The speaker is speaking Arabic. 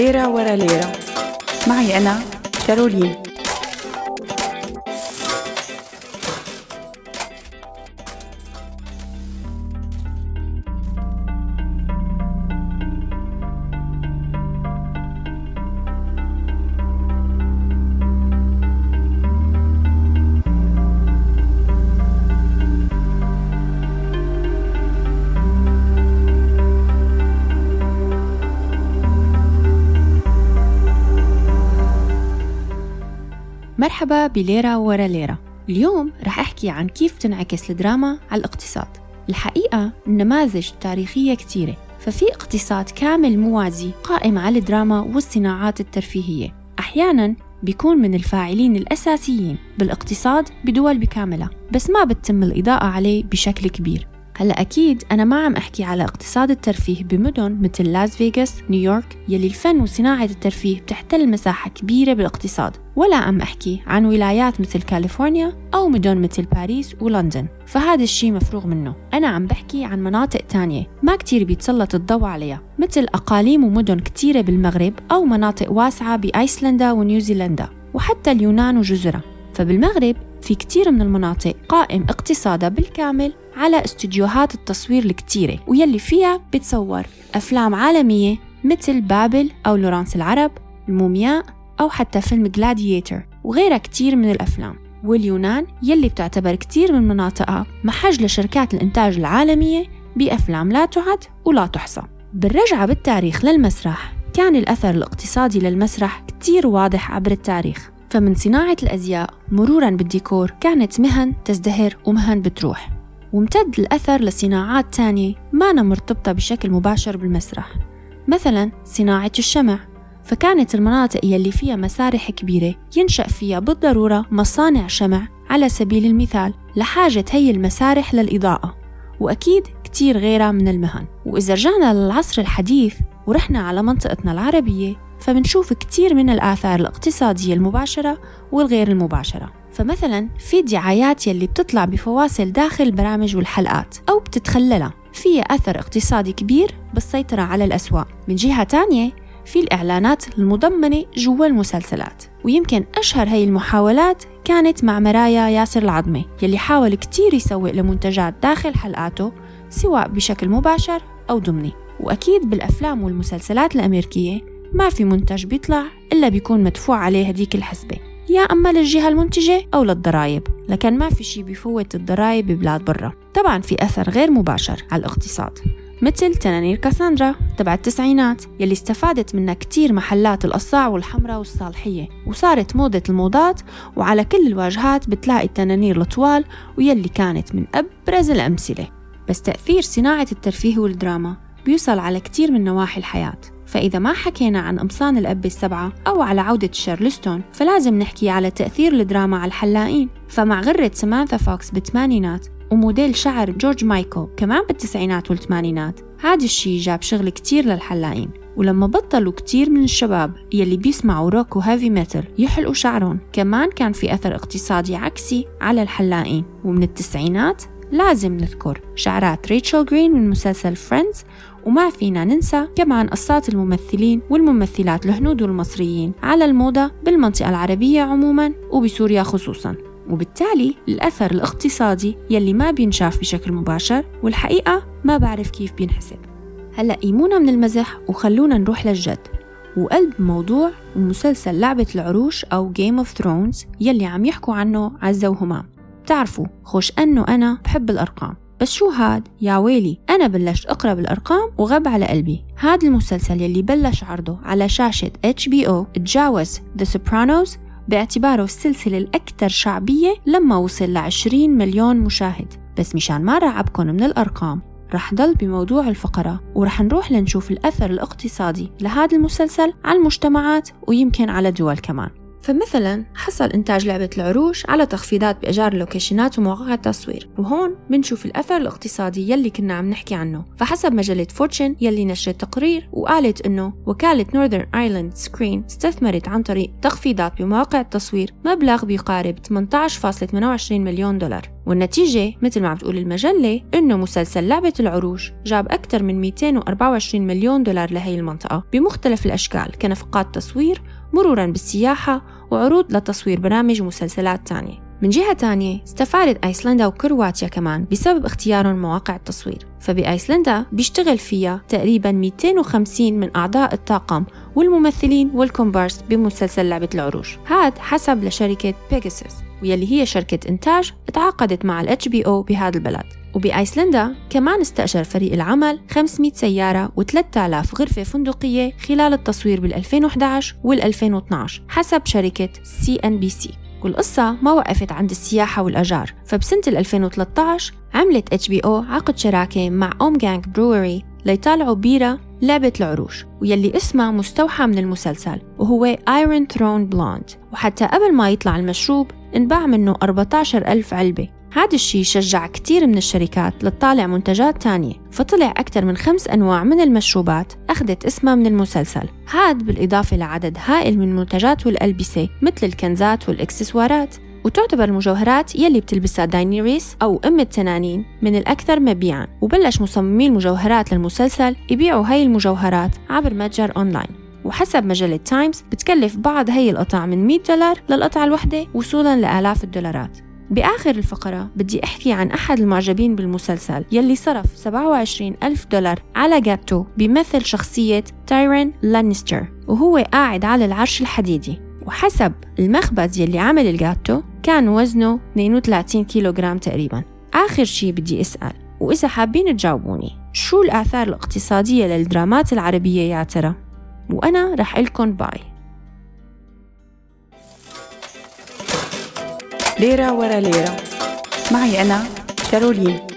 ليرة ورا ليرة. معي أنا كارولين. مرحبا بليرة ورا ليرة اليوم رح أحكي عن كيف تنعكس الدراما على الاقتصاد. الحقيقة النماذج تاريخية كتيرة ففي اقتصاد كامل موازي قائم على الدراما والصناعات الترفيهية. أحيانا بيكون من الفاعلين الأساسيين بالاقتصاد بدول بكاملها بس ما بتتم الإضاءة عليه بشكل كبير. هلا أكيد أنا ما عم أحكي على اقتصاد الترفيه بمدن مثل لاس فيغاس نيويورك يلي الفن وصناعة الترفيه بتحتل مساحة كبيرة بالاقتصاد. ولا عم أحكي عن ولايات مثل كاليفورنيا أو مدن مثل باريس ولندن. فهذا الشيء مفروغ منه. أنا عم بحكي عن مناطق تانية ما كتير بيتسلط الضوء عليها مثل أقاليم ومدن كتيرة بالمغرب أو مناطق واسعة بأيسلندا ونيوزيلندا وحتى اليونان وجزرها فبالمغرب في كتير من المناطق قائم اقتصادها بالكامل على استديوهات التصوير الكتيرة ويلي فيها بتصور أفلام عالمية مثل بابل أو لورانس العرب المومياء أو حتى فيلم جلادياتر وغيرها كتير من الأفلام. واليونان يلي بتعتبر كتير من مناطقها محج لشركات الإنتاج العالمية بأفلام لا تعد ولا تحصى. بالرجعة بالتاريخ للمسرح كان الأثر الاقتصادي للمسرح كتير واضح عبر التاريخ. فمن صناعة الأزياء مرورا بالديكور كانت مهن تزدهر ومهن بتروح. وامتد الأثر لصناعات تانية مانا مرتبطة بشكل مباشر بالمسرح. مثلا صناعة الشمع. فكانت المناطق يلي فيها مسارح كبيرة ينشأ فيها بالضرورة مصانع شمع على سبيل المثال لحاجة هي المسارح للإضاءة. وأكيد كتير غيرها من المهن. وإذا رجعنا للعصر الحديث ورحنا على منطقتنا العربية فمنشوف كتير من الآثار الاقتصادية المباشرة والغير المباشرة. فمثلا في دعايات يلي بتطلع بفواصل داخل البرامج والحلقات أو بتتخللها. فيها أثر اقتصادي كبير بالسيطرة على الأسواق. من جهة تانية في الإعلانات المضمنة جوا المسلسلات. ويمكن أشهر هي المحاولات كانت مع مرايا ياسر العظمي يلي حاول كتير يسوق لمنتجات داخل حلقاته سواء بشكل مباشر أو ضمني. وأكيد بالأفلام والمسلسلات الأمريكية ما في منتج بيطلع إلا بيكون مدفوع عليه هديك الحسبة. يا أما للجهة المنتجة أو للضرائب لكن ما في شي بفوت الضرائب ببلاد برا. طبعا في أثر غير مباشر على الاقتصاد. مثل تنانير كاساندرا تبع التسعينات يلي استفادت منها كتير محلات القصاع والحمراء والصالحية وصارت موضة الموضات وعلى كل الواجهات بتلاقي التنانير الطوال ويلي كانت من أبرز الأمثلة. بس تأثير صناعة الترفيه والدراما بيوصل على كتير من نواحي الحياة. فإذا ما حكينا عن قمصان الأب السبعة أو على عودة شارلستون فلازم نحكي على تأثير الدراما على الحلاقين فمع غرة سمانثا فوكس بالثمانينات وموديل شعر جورج مايكل كمان بالتسعينات والثمانينات هذا الشي جاب شغل كتير للحلاقين ولما بطلوا كتير من الشباب يلي بيسمعوا rock و heavy metal يحلقوا شعرهم كمان كان في أثر اقتصادي عكسي على الحلاقين ومن التسعينات لازم نذكر شعرات ريتشل جرين من مسلسل فريندز وما فينا ننسى كمان قصات الممثلين والممثلات الهنود والمصريين على الموضة بالمنطقة العربية عموما وبسوريا خصوصا. وبالتالي الأثر الاقتصادي يلي ما بينشاف بشكل مباشر والحقيقة ما بعرف كيف بينحسب. هلأ قيمونا من المزح وخلونا نروح للجد. وقلب موضوع مسلسل لعبة العروش أو Game of Thrones يلي عم يحكوا عنه عزة وهمام. بتعرفوا خوش أنه أنا بحب الأرقام. بس شو هاد؟ يا ويلي أنا بلشت أقرأ بالأرقام وغب على قلبي. هاد المسلسل يلي بلش عرضه على شاشة HBO تجاوز The Sopranos باعتباره السلسلة الأكثر شعبية لما وصل ل 20 مليون مشاهد. بس مشان ما رعبكم من الأرقام رح ضل بموضوع الفقرة ورح نروح لنشوف الأثر الاقتصادي لهذا المسلسل على المجتمعات ويمكن على دول كمان. فمثلا حصل إنتاج لعبة العروش على تخفيضات بإيجار اللوكيشنات ومواقع التصوير. وهون بنشوف الأثر الاقتصادي يلي كنا عم نحكي عنه. فحسب مجلة فورتشن يلي نشرت تقرير وقالت إنه وكالة Northern Ireland Screen استثمرت عن طريق تخفيضات بمواقع التصوير مبلغ بيقارب 18.28 مليون دولار. والنتيجة مثل ما عم تقول المجلة إنه مسلسل لعبة العروش جاب أكثر من 224 مليون دولار لهي المنطقة. بمختلف الأشكال كنفقات تصوير مرورا بالسياحة وعروض لتصوير برامج ومسلسلات تانية. من جهة تانية استفادت أيسلندا وكرواتيا كمان بسبب اختيارهم مواقع التصوير. فبأيسلندا بيشتغل فيها تقريبا 250 من أعضاء الطاقم والممثلين والكومبارس بمسلسل لعبة العروش هاد حسب لشركة بيجاسوس ويلي هي شركة إنتاج تعاقدت مع ال HBO بهذا البلد. وبأيسلندا كمان استأجر فريق العمل 500 سيارة و3000 غرفة فندقية خلال التصوير بال 2011 وال 2012 حسب شركة سي والقصة ما وقفت عند السياحة والأجار. فبسنة 2013 عملت HBO عقد شراكة مع Ommegang Brewery ليطالعوا بيرة لعبة العروش ويلي اسمها مستوحى من المسلسل وهو Iron Throne Blonde وحتى قبل ما يطلع المشروب انباع منه 14 ألف علبة. هذا الشيء شجع كتير من الشركات لتطالع منتجات تانية فطلع أكثر من خمس أنواع من المشروبات أخذت اسمها من المسلسل. هاد بالإضافة لعدد هائل من المنتجات والألبسة مثل الكنزات والإكسسوارات وتعتبر المجوهرات يلي بتلبسها داينيريس أو أم التنانين من الأكثر مبيعاً. وبلش مصممي المجوهرات للمسلسل يبيعوا هاي المجوهرات عبر متجر أونلاين. وحسب مجلة تايمز بتكلف بعض هي القطع من 100 دولار للقطعة الوحدة وصولا لآلاف الدولارات. بآخر الفقرة بدي أحكي عن أحد المعجبين بالمسلسل يلي صرف 27 ألف دولار على جاتو بيمثل شخصية تايرن لانستر وهو قاعد على العرش الحديدي. وحسب المخبز يلي عمل الجاتو كان وزنه 32 كيلوغرام تقريبا. آخر شي بدي أسأل وإذا حابين تجاوبوني شو الآثار الاقتصادية للدرامات العربية يا ترى؟ وأنا رح قلكم bye. ليرة ورا ليرة. معي أنا كارولين.